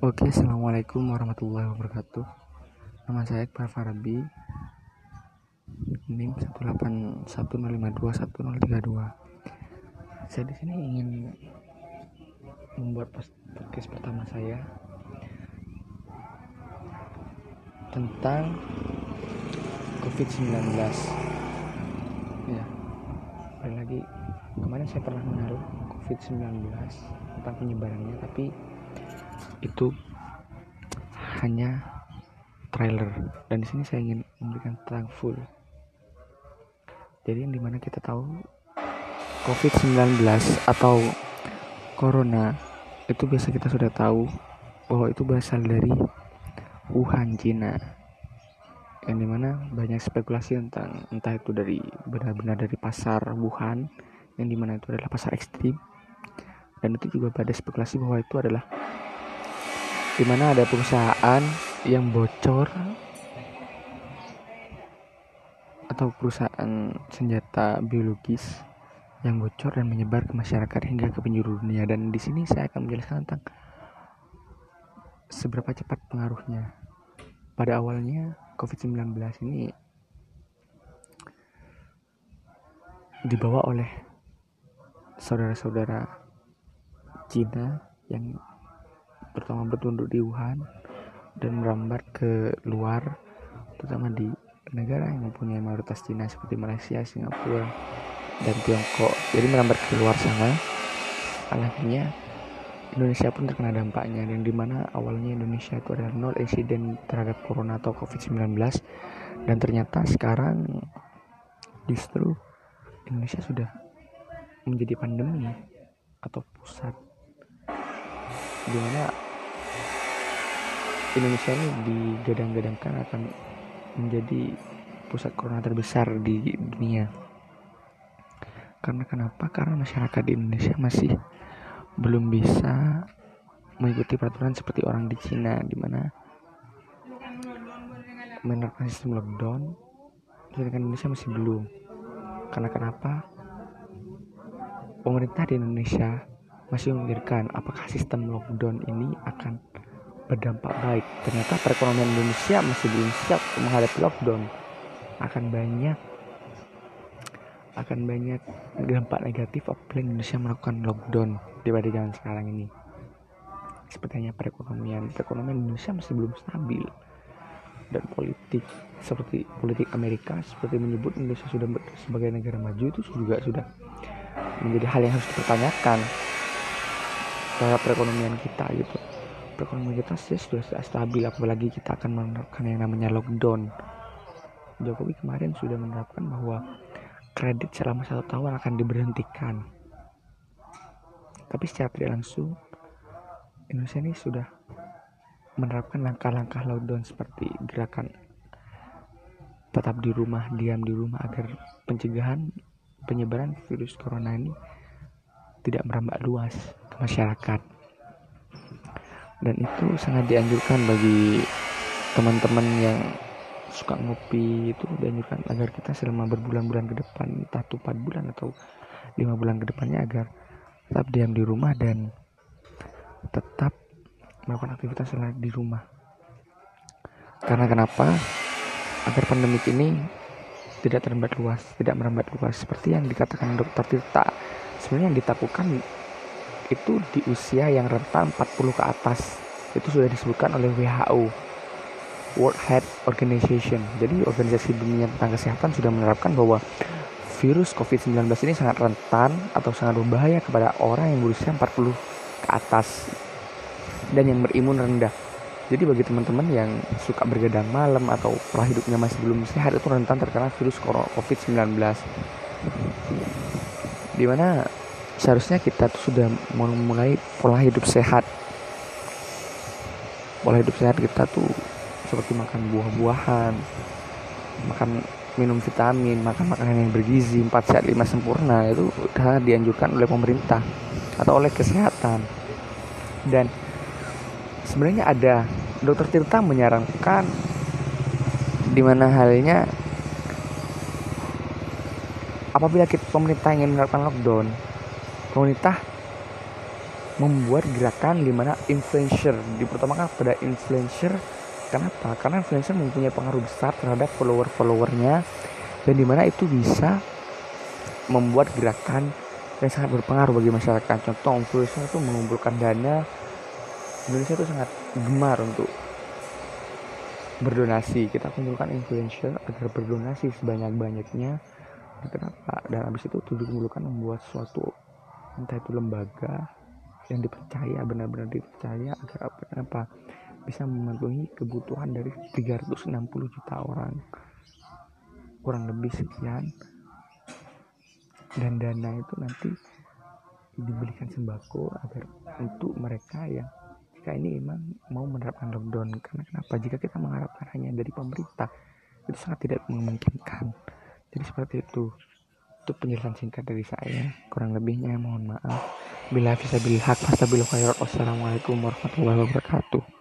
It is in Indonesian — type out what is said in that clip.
Oke, assalamualaikum warahmatullahi wabarakatuh. Nama saya Iqbal Farabi. NIM 181052132. Saya di sini ingin membuat podcast pertama saya tentang COVID-19. Ya, sekali lagi kemarin saya pernah menaruh COVID-19 tentang penyebarannya, tapi itu hanya trailer. Dan di sini saya ingin memberikan tentang full. Jadi yang di mana kita tahu COVID-19 atau Corona itu biasa kita sudah tahu bahwa itu berasal dari Wuhan, Cina yang di mana banyak spekulasi tentang entah itu dari benar-benar dari pasar Wuhan yang di mana itu adalah pasar ekstrim. Dan itu juga pada spekulasi bahwa itu adalah di mana ada perusahaan yang bocor atau perusahaan senjata biologis yang bocor dan menyebar ke masyarakat hingga ke penjuru dunia dan di sini saya akan menjelaskan tentang seberapa cepat pengaruhnya. Pada awalnya COVID-19 ini dibawa oleh saudara-saudara Cina yang pertama bertunduk di Wuhan dan merambat ke luar terutama di negara yang mempunyai mayoritas Cina seperti Malaysia, Singapura, dan Tiongkok. Jadi merambat ke luar sana. Akhirnya Indonesia pun terkena dampaknya dan di mana awalnya Indonesia itu adalah nol insiden terhadap corona atau COVID-19 dan ternyata sekarang justru Indonesia sudah menjadi pandemi atau pusat di mana Indonesia ini digadang-gadangkan akan menjadi pusat corona terbesar di dunia. Karena kenapa? Karena masyarakat di Indonesia masih belum bisa mengikuti peraturan seperti orang di Cina di mana menerapkan sistem lockdown sedangkan Indonesia masih belum. Karena kenapa? Pemerintah di Indonesia masih memikirkan apakah sistem lockdown ini akan berdampak baik. Ternyata perekonomian Indonesia masih belum siap menghadapi lockdown. Akan banyak akan banyak dampak negatif apabila Indonesia melakukan lockdown pada zaman sekarang ini. Sepertinya perekonomian perekonomian Indonesia masih belum stabil dan politik seperti politik Amerika seperti menyebut Indonesia sudah sebagai negara maju itu juga sudah menjadi hal yang harus dipertanyakan terhadap perekonomian kita gitu perekonomian kita sih sudah stabil apalagi kita akan menerapkan yang namanya lockdown. Jokowi kemarin sudah menerapkan bahwa kredit selama satu tahun akan diberhentikan. Tapi secara tidak langsung Indonesia ini sudah menerapkan langkah-langkah lockdown seperti gerakan tetap di rumah, diam di rumah agar pencegahan penyebaran virus corona ini tidak merambat luas masyarakat dan itu sangat dianjurkan bagi teman-teman yang suka ngopi itu dianjurkan agar kita selama berbulan-bulan ke depan entah itu 4 bulan atau lima bulan ke depannya agar tetap diam di rumah dan tetap melakukan aktivitas selain di rumah. Karena kenapa? Agar pandemik ini tidak terlambat luas tidak merambat luas. Seperti yang dikatakan dokter Tirta sebenarnya yang ditakutkan itu di usia yang rentan 40 ke atas. Itu sudah disebutkan oleh WHO World Health Organization. Jadi organisasi dunia tentang kesehatan sudah menerapkan bahwa virus COVID-19 ini sangat rentan atau sangat berbahaya kepada orang yang berusia 40 ke atas dan yang berimun rendah. Jadi bagi teman-teman yang suka bergadang malam atau pola hidupnya masih belum sehat itu rentan terkena virus COVID-19 di mana seharusnya kita tuh sudah memulai pola hidup sehat. Pola hidup sehat kita tuh seperti makan buah-buahan makan minum vitamin makan makanan yang bergizi 4 sehat 5 sempurna itu sudah dianjurkan oleh pemerintah atau oleh kesehatan. Dan sebenarnya ada dokter Tirta menyarankan di mana halnya apabila kita pemerintah ingin menerapkan lockdown pemerintah membuat gerakan di mana influencer dipertamakan pada influencer. Kenapa? Karena influencer mempunyai pengaruh besar terhadap follower-followernya dan di mana itu bisa membuat gerakan yang sangat berpengaruh bagi masyarakat. Contoh influencer itu mengumpulkan dana. Indonesia itu sangat gemar untuk berdonasi. Kita kumpulkan influencer agar berdonasi sebanyak-banyaknya. Kenapa? Dan habis itu tujuh kumpulkan membuat suatu entah itu lembaga yang dipercaya benar-benar dipercaya agar apa, apa bisa memenuhi kebutuhan dari 360 juta orang. Kurang lebih sekian. Dan dana itu nanti dibelikan sembako agar untuk mereka yang jika ini memang mau menerapkan lockdown. Karena kenapa? Jika kita mengharapkan hanya dari pemerintah itu sangat tidak memungkinkan. Jadi seperti itu itu penjelasan singkat dari saya. Kurang lebihnya mohon maaf. Bila bisa bilhak fastabil khairat wassalamualaikum warahmatullahi wabarakatuh